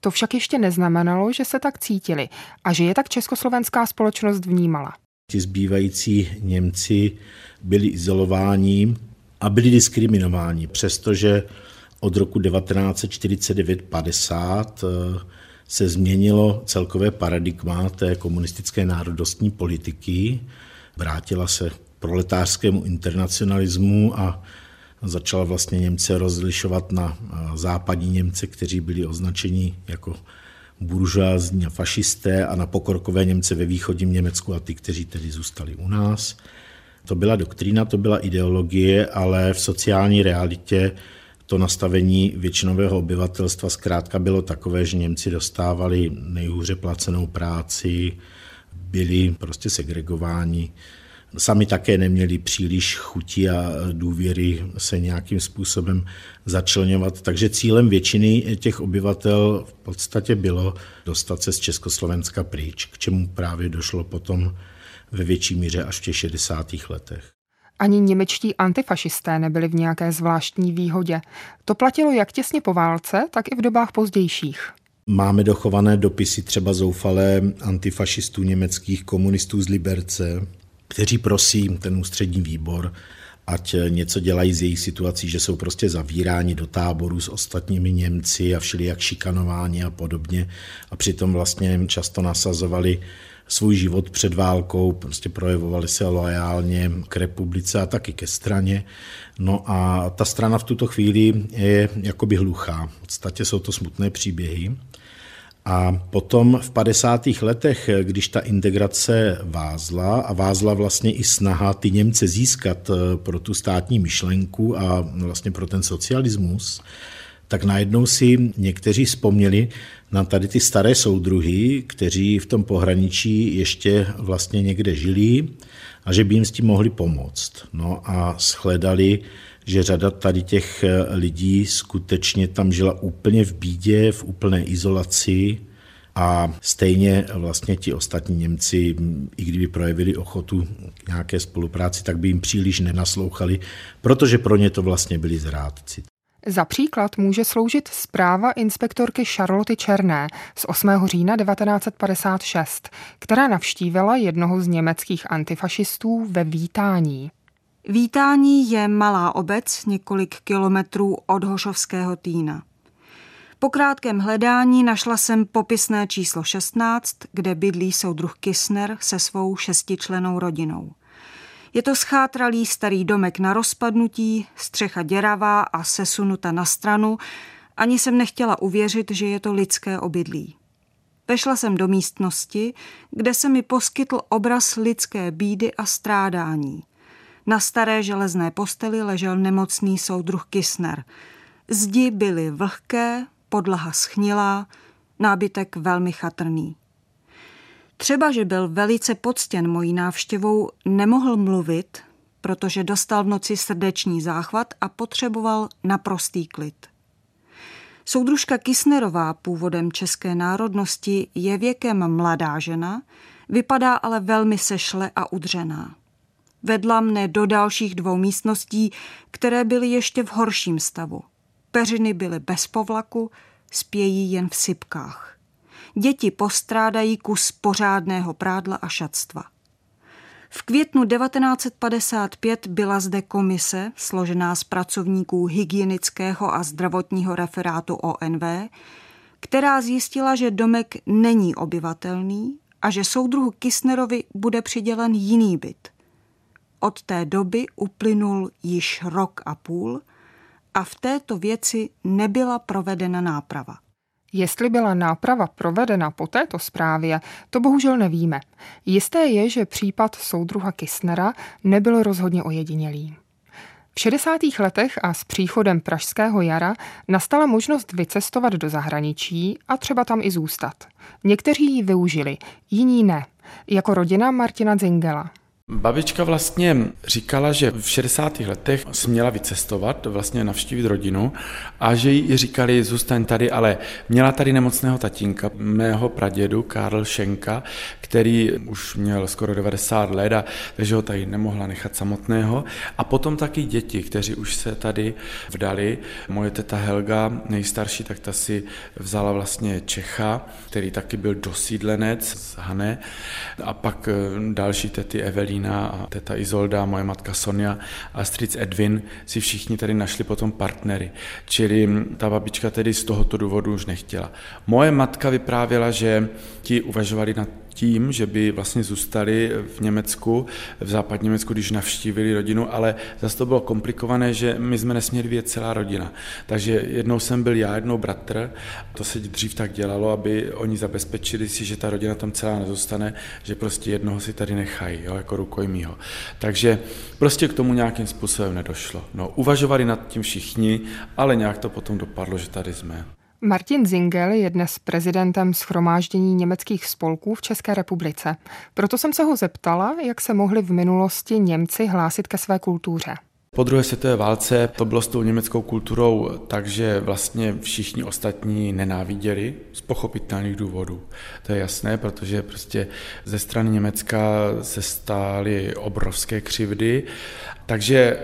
To však ještě neznamenalo, že se tak cítili a že je tak československá společnost vnímala. Ti zbývající Němci byli izolováni a byli diskriminováni, přestože od roku 1949-50 se změnilo celkové paradigma té komunistické národostní politiky, vrátila se proletářskému internacionalismu a začala vlastně Němce rozlišovat na západní Němce, kteří byli označeni jako buržoázní a fašisté a na pokorkové Němce ve východním Německu a ty, kteří tedy zůstali u nás. To byla doktrína, to byla ideologie, ale v sociální realitě to nastavení většinového obyvatelstva zkrátka bylo takové, že Němci dostávali nejhůře placenou práci, byli prostě segregováni. Sami také neměli příliš chutí a důvěry se nějakým způsobem začlenovat. Takže cílem většiny těch obyvatel v podstatě bylo dostat se z Československa pryč, k čemu právě došlo potom ve větší míře až v těch 60. letech. Ani němečtí antifašisté nebyli v nějaké zvláštní výhodě. To platilo jak těsně po válce, tak i v dobách pozdějších. Máme dochované dopisy třeba zoufalé antifašistů německých komunistů z Liberce, kteří prosí ten ústřední výbor, ať něco dělají z jejich situací, že jsou prostě zavíráni do táboru s ostatními Němci a všeli jak šikanováni a podobně. A přitom vlastně často nasazovali svůj život před válkou, prostě projevovali se loajálně k republice a taky ke straně. No a ta strana v tuto chvíli je jakoby hluchá. V podstatě jsou to smutné příběhy. A potom v 50. letech, když ta integrace vázla a vázla vlastně i snaha ty Němce získat eh, pro tu státní myšlenku a vlastně pro ten socialismus, tak najednou si někteří vzpomněli na tady ty staré soudruhy, kteří v tom pohraničí ještě vlastně někde žili a že by jim s tím mohli pomoct. No a shledali, že řada tady těch lidí skutečně tam žila úplně v bídě, v úplné izolaci a stejně vlastně ti ostatní Němci, i kdyby projevili ochotu k nějaké spolupráci, tak by jim příliš nenaslouchali, protože pro ně to vlastně byli zrádci. Za příklad může sloužit zpráva inspektorky Charloty Černé z 8. října 1956, která navštívila jednoho z německých antifašistů ve Vítání. Vítání je malá obec několik kilometrů od Hošovského týna. Po krátkém hledání našla jsem popisné číslo 16, kde bydlí soudruh Kisner se svou šestičlenou rodinou – je to schátralý starý domek na rozpadnutí, střecha děravá a sesunuta na stranu, ani jsem nechtěla uvěřit, že je to lidské obydlí. Vešla jsem do místnosti, kde se mi poskytl obraz lidské bídy a strádání. Na staré železné posteli ležel nemocný soudruh Kisner. Zdi byly vlhké, podlaha schnilá, nábytek velmi chatrný. Třeba, že byl velice poctěn mojí návštěvou, nemohl mluvit, protože dostal v noci srdeční záchvat a potřeboval naprostý klid. Soudružka Kisnerová, původem české národnosti, je věkem mladá žena, vypadá ale velmi sešle a udřená. Vedla mne do dalších dvou místností, které byly ještě v horším stavu. Peřiny byly bez povlaku, spějí jen v sypkách děti postrádají kus pořádného prádla a šatstva. V květnu 1955 byla zde komise, složená z pracovníků hygienického a zdravotního referátu ONV, která zjistila, že domek není obyvatelný a že soudruhu Kisnerovi bude přidělen jiný byt. Od té doby uplynul již rok a půl a v této věci nebyla provedena náprava. Jestli byla náprava provedena po této zprávě, to bohužel nevíme. Jisté je, že případ soudruha Kisnera nebyl rozhodně ojedinělý. V 60. letech a s příchodem Pražského jara nastala možnost vycestovat do zahraničí a třeba tam i zůstat. Někteří ji využili, jiní ne, jako rodina Martina Zingela. Babička vlastně říkala, že v 60. letech směla vycestovat, vlastně navštívit rodinu a že jí říkali, zůstaň tady, ale měla tady nemocného tatínka, mého pradědu Karl Šenka, který už měl skoro 90 let a takže ho tady nemohla nechat samotného. A potom taky děti, kteří už se tady vdali. Moje teta Helga, nejstarší, tak ta si vzala vlastně Čecha, který taky byl dosídlenec z Hané. A pak další tety Evelí Katerína a teta Izolda, moje matka Sonja a stric Edwin si všichni tady našli potom partnery. Čili ta babička tedy z tohoto důvodu už nechtěla. Moje matka vyprávěla, že ti uvažovali nad tím, že by vlastně zůstali v Německu, v západním Německu, když navštívili rodinu, ale zase to bylo komplikované, že my jsme nesměli vědět celá rodina. Takže jednou jsem byl já, jednou bratr, to se dřív tak dělalo, aby oni zabezpečili si, že ta rodina tam celá nezůstane, že prostě jednoho si tady nechají, jo, jako rukojmího. Takže prostě k tomu nějakým způsobem nedošlo. No, uvažovali nad tím všichni, ale nějak to potom dopadlo, že tady jsme. Martin Zingel je dnes prezidentem schromáždění německých spolků v České republice. Proto jsem se ho zeptala, jak se mohli v minulosti Němci hlásit ke své kultuře. Po druhé světové válce to bylo s tou německou kulturou takže vlastně všichni ostatní nenáviděli z pochopitelných důvodů. To je jasné, protože prostě ze strany Německa se stály obrovské křivdy, takže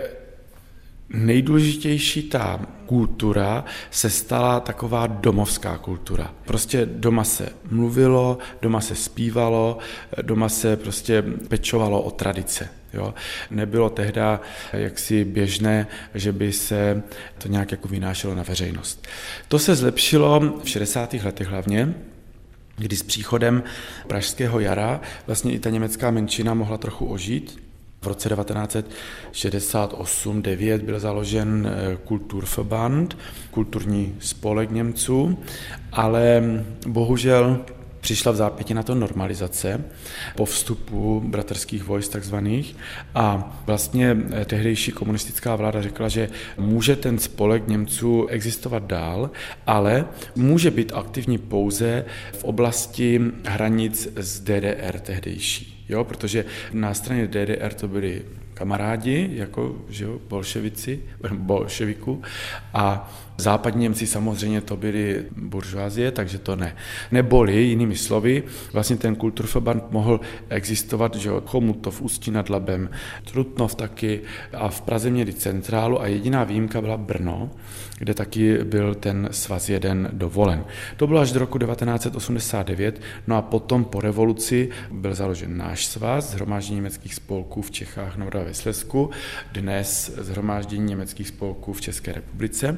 nejdůležitější ta kultura se stala taková domovská kultura. Prostě doma se mluvilo, doma se zpívalo, doma se prostě pečovalo o tradice. Jo? Nebylo tehda jaksi běžné, že by se to nějak jako vynášelo na veřejnost. To se zlepšilo v 60. letech hlavně, kdy s příchodem Pražského jara vlastně i ta německá menšina mohla trochu ožít, v roce 1968-9 byl založen eh, Kulturverband, kulturní spolek Němců, ale bohužel přišla v zápěti na to normalizace po vstupu bratrských vojsk takzvaných a vlastně eh, tehdejší komunistická vláda řekla, že může ten spolek Němců existovat dál, ale může být aktivní pouze v oblasti hranic z DDR tehdejší jo, protože na straně DDR to byli kamarádi, jako že jo, bolševici, bolševiku a západní Němci samozřejmě to byli buržoazie, takže to ne. Neboli, jinými slovy, vlastně ten kulturverband mohl existovat, že jo, Chomutov, Ústí nad Labem, Trutnov taky a v Praze měli centrálu a jediná výjimka byla Brno, kde taky byl ten svaz jeden dovolen. To bylo až do roku 1989, no a potom po revoluci byl založen náš svaz, Zhromáždění německých spolků v Čechách, na ve Slesku, dnes Zhromáždění německých spolků v České republice.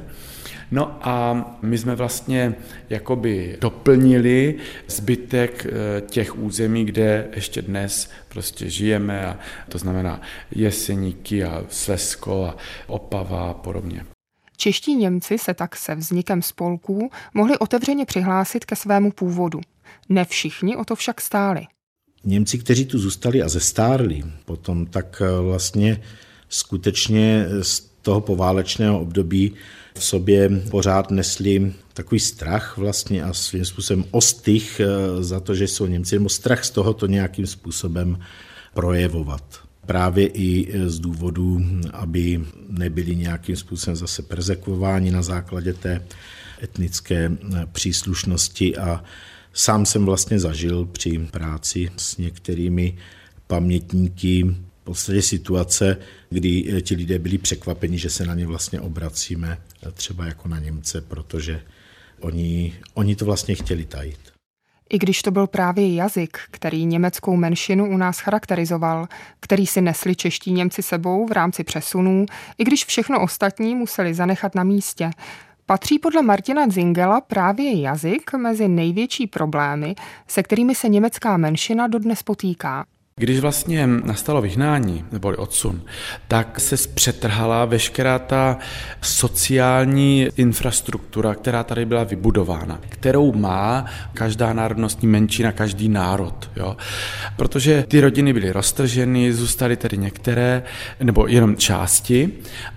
No a my jsme vlastně jakoby doplnili zbytek eh, těch území, kde ještě dnes prostě žijeme, a to znamená Jeseníky a Slesko a Opava a podobně. Čeští Němci se tak se vznikem spolků mohli otevřeně přihlásit ke svému původu. Ne všichni o to však stáli. Němci, kteří tu zůstali a zestárli potom, tak eh, vlastně skutečně z toho poválečného období v sobě pořád nesli takový strach vlastně a svým způsobem ostych eh, za to, že jsou Němci, nebo strach z toho to nějakým způsobem projevovat. Právě i eh, z důvodu, aby nebyli nějakým způsobem zase persekvováni na základě té etnické příslušnosti a Sám jsem vlastně zažil při práci s některými pamětníky v podstatě situace, kdy eh, ti lidé byli překvapeni, že se na ně vlastně obracíme, třeba jako na Němce, protože oni, oni to vlastně chtěli tajit. I když to byl právě jazyk, který německou menšinu u nás charakterizoval, který si nesli čeští Němci sebou v rámci přesunů, i když všechno ostatní museli zanechat na místě, Patří podle Martina Zingela právě jazyk mezi největší problémy, se kterými se německá menšina dodnes potýká. Když vlastně nastalo vyhnání nebo odsun, tak se zpřetrhala veškerá ta sociální infrastruktura, která tady byla vybudována, kterou má každá národnostní menšina, každý národ. Jo? Protože ty rodiny byly roztrženy, zůstaly tedy některé, nebo jenom části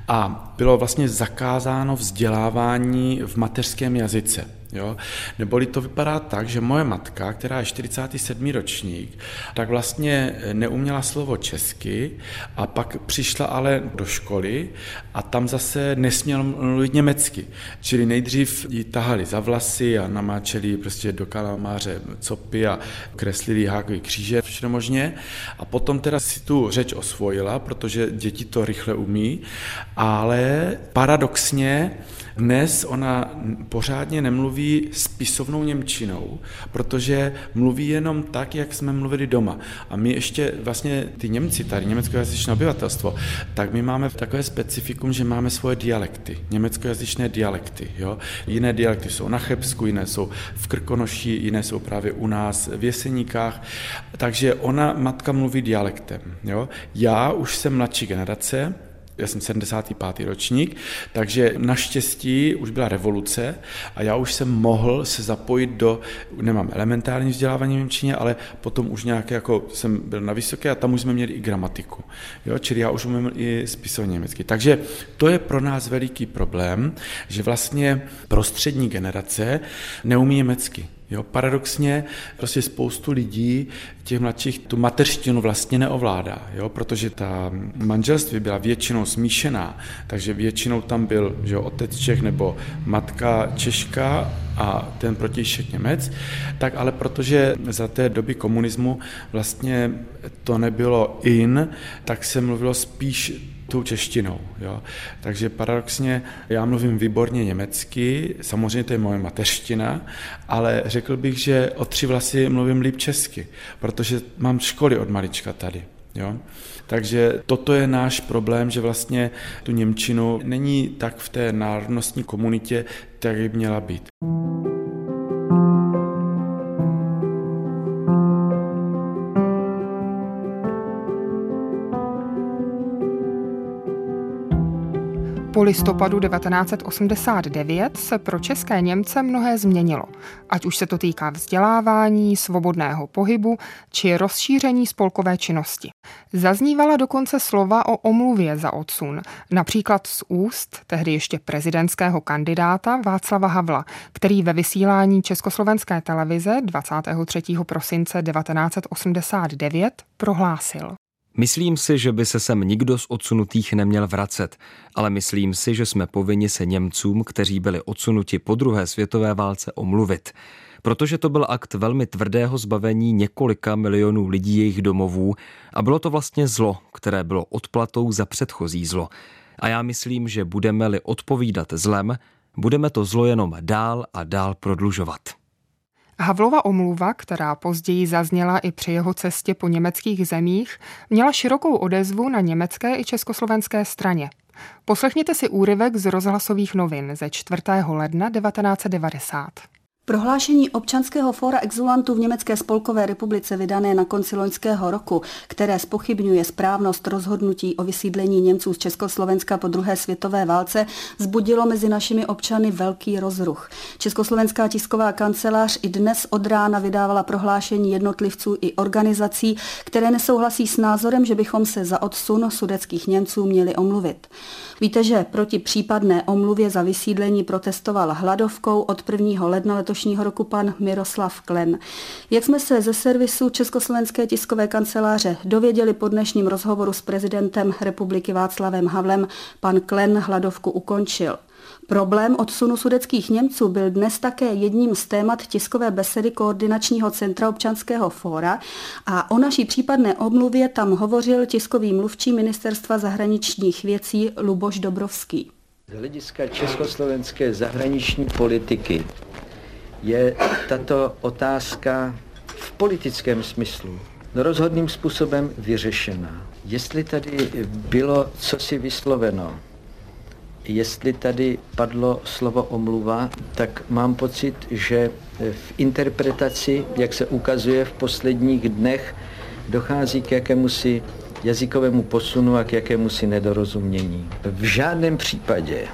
a bylo vlastně zakázáno vzdělávání v mateřském jazyce. Jo? Neboli to vypadá tak, že moje matka, která je 47. ročník, tak vlastně neuměla slovo česky a pak přišla ale do školy a tam zase nesměla mluvit německy. Čili nejdřív ji tahali za vlasy a namáčeli prostě do kalamáře copy a kreslili hákový kříže, všechno možně. A potom teda si tu řeč osvojila, protože děti to rychle umí, ale paradoxně dnes ona pořádně nemluví mluví spisovnou Němčinou, protože mluví jenom tak, jak jsme mluvili doma. A my ještě vlastně ty Němci tady, německojazyčné obyvatelstvo, tak my máme takové specifikum, že máme svoje dialekty, německojazyčné dialekty. Jo? Jiné dialekty jsou na Chebsku, jiné jsou v Krkonoší, jiné jsou právě u nás v Jeseníkách. Takže ona, matka, mluví dialektem. Jo? Já už jsem mladší generace, já jsem 75. ročník, takže naštěstí už byla revoluce a já už jsem mohl se zapojit do, nemám elementární vzdělávání v Němčině, ale potom už nějaké, jako jsem byl na vysoké a tam už jsme měli i gramatiku. Jo? Čili já už umím i spisovat německy. Takže to je pro nás veliký problém, že vlastně prostřední generace neumí německy. Jo, paradoxně prostě spoustu lidí, těch mladších, tu mateřštinu vlastně neovládá, jo, protože ta manželství byla většinou smíšená, takže většinou tam byl že jo, otec Čech nebo matka Češka a ten protějšek Němec, tak ale protože za té doby komunismu vlastně to nebylo in, tak se mluvilo spíš tou češtinou. Jo. Takže paradoxně já mluvím výborně německy, samozřejmě to je moje mateřština, ale řekl bych, že o tři vlasy mluvím líp česky, protože mám školy od malička tady. Jo? Takže toto je náš problém, že vlastně tu Němčinu není tak v té národnostní komunitě, tak by měla být. Listopadu 1989 se pro české Němce mnohé změnilo, ať už se to týká vzdělávání, svobodného pohybu či rozšíření spolkové činnosti. Zaznívala dokonce slova o omluvě za odsun, například z úst tehdy ještě prezidentského kandidáta Václava Havla, který ve vysílání Československé televize 23. prosince 1989 prohlásil. Myslím si, že by se sem nikdo z odsunutých neměl vracet, ale myslím si, že jsme povinni se Němcům, kteří byli odsunuti po druhé světové válce, omluvit. Protože to byl akt velmi tvrdého zbavení několika milionů lidí jejich domovů a bylo to vlastně zlo, které bylo odplatou za předchozí zlo. A já myslím, že budeme-li odpovídat zlem, budeme to zlo jenom dál a dál prodlužovat. Havlova omluva, která později zazněla i při jeho cestě po německých zemích, měla širokou odezvu na německé i československé straně. Poslechněte si úryvek z rozhlasových novin ze 4. ledna 1990. Prohlášení občanského fóra exulantů v Německé spolkové republice vydané na konci loňského roku, které spochybňuje správnost rozhodnutí o vysídlení Němců z Československa po druhé světové válce, zbudilo mezi našimi občany velký rozruch. Československá tisková kancelář i dnes od rána vydávala prohlášení jednotlivců i organizací, které nesouhlasí s názorem, že bychom se za odsun sudeckých Němců měli omluvit. Víte, že proti případné omluvě za vysídlení protestoval hladovkou od 1. ledna letošního roku pan Miroslav Klen. Jak jsme se ze servisu Československé tiskové kanceláře dověděli po dnešním rozhovoru s prezidentem republiky Václavem Havlem, pan Klen hladovku ukončil. Problém odsunu sudeckých Němců byl dnes také jedním z témat tiskové besedy Koordinačního centra občanského fóra a o naší případné omluvě tam hovořil tiskový mluvčí ministerstva zahraničních věcí Luboš Dobrovský. Z hlediska československé zahraniční politiky je tato otázka v politickém smyslu rozhodným způsobem vyřešená. Jestli tady bylo co si vysloveno jestli tady padlo slovo omluva, tak mám pocit, že v interpretaci, jak se ukazuje v posledních dnech, dochází k jakémusi jazykovému posunu a k jakémusi nedorozumění. V žádném případě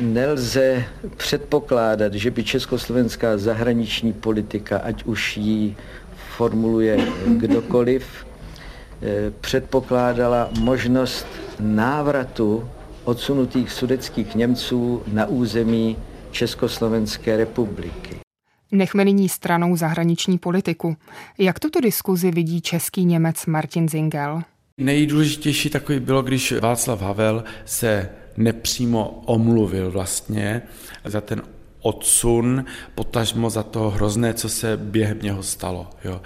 nelze předpokládat, že by československá zahraniční politika, ať už ji formuluje kdokoliv, eh, předpokládala možnost návratu odsunutých sudeckých Němců na území Československé republiky. Nechme nyní stranou zahraniční politiku. Jak tuto diskuzi vidí český Němec Martin Zingel? Nejdůležitější takový bylo, když Václav Havel se nepřímo omluvil vlastně za ten odsun, potažmo za to hrozné, co se během něho stalo. Jo.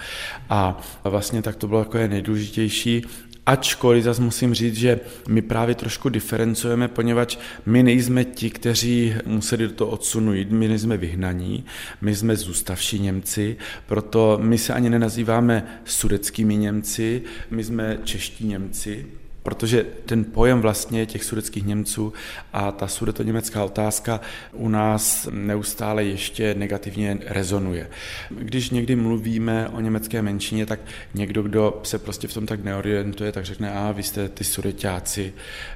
A vlastně tak to bylo jako je nejdůležitější Ačkoliv zase musím říct, že my právě trošku diferencujeme, poněvadž my nejsme ti, kteří museli do toho odsunu jít, my nejsme vyhnaní, my jsme zůstavší Němci, proto my se ani nenazýváme sudeckými Němci, my jsme čeští Němci, protože ten pojem vlastně těch sudeckých Němců a ta sudetoněmecká otázka u nás neustále ještě negativně rezonuje. Když někdy mluvíme o německé menšině, tak někdo, kdo se prostě v tom tak neorientuje, tak řekne, a vy jste ty sudetáci.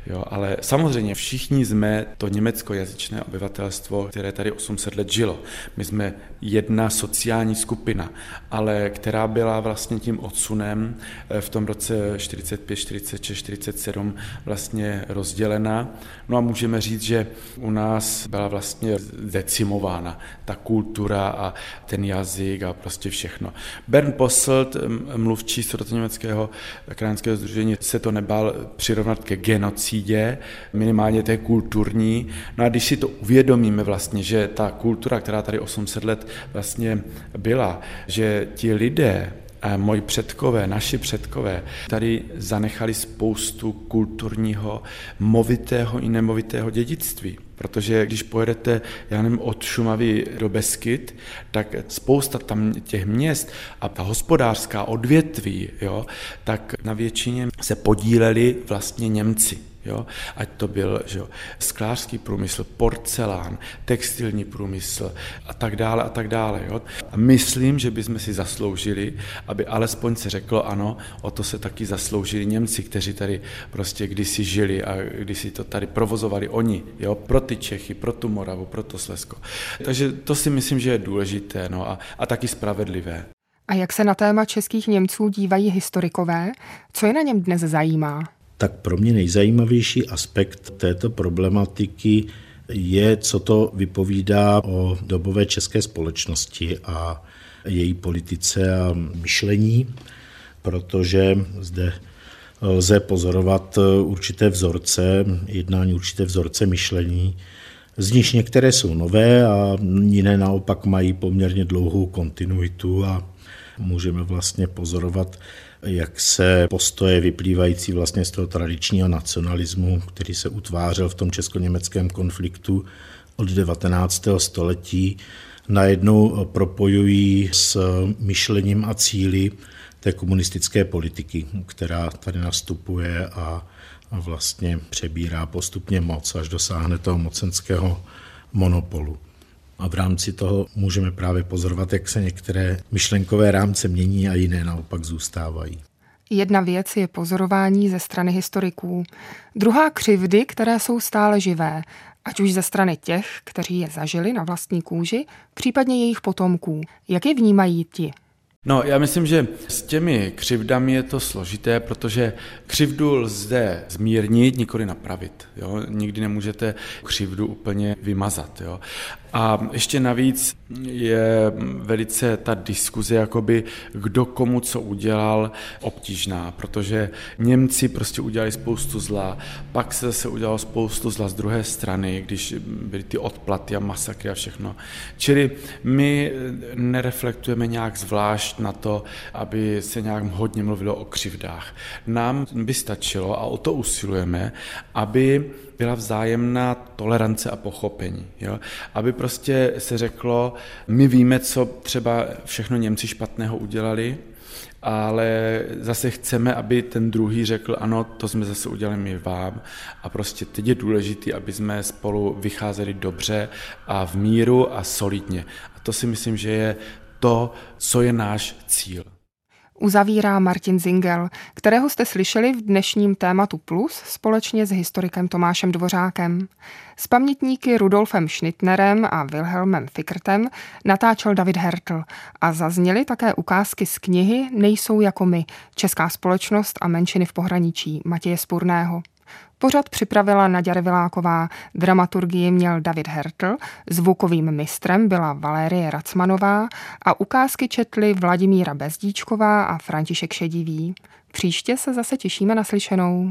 Jo, ale samozřejmě všichni jsme to německojazyčné obyvatelstvo, které tady 800 let žilo. My jsme jedna sociální skupina, ale která byla vlastně tím odsunem v tom roce 45, 46, 40 47 vlastně rozdělena. No a můžeme říct, že u nás byla vlastně decimována ta kultura a ten jazyk a prostě všechno. Bern Posselt, mluvčí německého krajinského združení, se to nebál přirovnat ke genocidě, minimálně té kulturní. No a když si to uvědomíme vlastně, že ta kultura, která tady 800 let vlastně byla, že ti lidé, moji předkové, naši předkové, tady zanechali spoustu kulturního, movitého i nemovitého dědictví. Protože když pojedete, já nevím, od Šumavy do Beskyt, tak spousta tam těch měst a ta hospodářská odvětví, jo, tak na většině se podíleli vlastně Němci. Jo? Ať to byl že jo, sklářský průmysl, porcelán, textilní průmysl a tak dále a tak dále. Jo? A myslím, že bychom si zasloužili, aby alespoň se řeklo, ano, o to se taky zasloužili Němci, kteří tady prostě kdysi žili a kdysi to tady provozovali oni, jo? pro ty Čechy, pro tu Moravu, pro to Slesko. Takže to si myslím, že je důležité no? a, a taky spravedlivé. A jak se na téma českých Němců dívají historikové? Co je na něm dnes zajímá? Tak pro mě nejzajímavější aspekt této problematiky je, co to vypovídá o dobové české společnosti a její politice a myšlení, protože zde lze pozorovat určité vzorce, jednání určité vzorce myšlení, z nich některé jsou nové a jiné naopak mají poměrně dlouhou kontinuitu a můžeme vlastně pozorovat jak se postoje vyplývající vlastně z toho tradičního nacionalismu, který se utvářel v tom česko-německém konfliktu od 19. století, najednou propojují s myšlením a cíly té komunistické politiky, která tady nastupuje a vlastně přebírá postupně moc, až dosáhne toho mocenského monopolu. A v rámci toho můžeme právě pozorovat, jak se některé myšlenkové rámce mění a jiné naopak zůstávají. Jedna věc je pozorování ze strany historiků. Druhá křivdy, které jsou stále živé, ať už ze strany těch, kteří je zažili na vlastní kůži, případně jejich potomků. Jak je vnímají ti? No, já myslím, že s těmi křivdami je to složité, protože křivdu lze zmírnit, nikoli napravit. Jo? Nikdy nemůžete křivdu úplně vymazat. Jo? A ještě navíc je velice ta diskuze, jakoby kdo komu co udělal, obtížná, protože Němci prostě udělali spoustu zla, pak se zase udělalo spoustu zla z druhé strany, když byly ty odplaty a masakry a všechno. Čili my nereflektujeme nějak zvlášť na to, aby se nějak hodně mluvilo o křivdách. Nám by stačilo, a o to usilujeme, aby byla vzájemná tolerance a pochopení. Jo? Aby prostě se řeklo, my víme, co třeba všechno Němci špatného udělali, ale zase chceme, aby ten druhý řekl, ano, to jsme zase udělali my vám a prostě teď je důležité, aby jsme spolu vycházeli dobře a v míru a solidně. A to si myslím, že je to, co je náš cíl uzavírá Martin Zingel, kterého jste slyšeli v dnešním tématu Plus společně s historikem Tomášem Dvořákem. S pamětníky Rudolfem Schnittnerem a Wilhelmem Fickertem natáčel David Hertl a zazněly také ukázky z knihy Nejsou jako my, Česká společnost a menšiny v pohraničí Matěje Spurného. Pořad připravila Naděra Viláková, dramaturgii měl David Hertl, zvukovým mistrem byla Valérie Racmanová a ukázky četli Vladimíra Bezdíčková a František Šedivý. Příště se zase těšíme na slyšenou.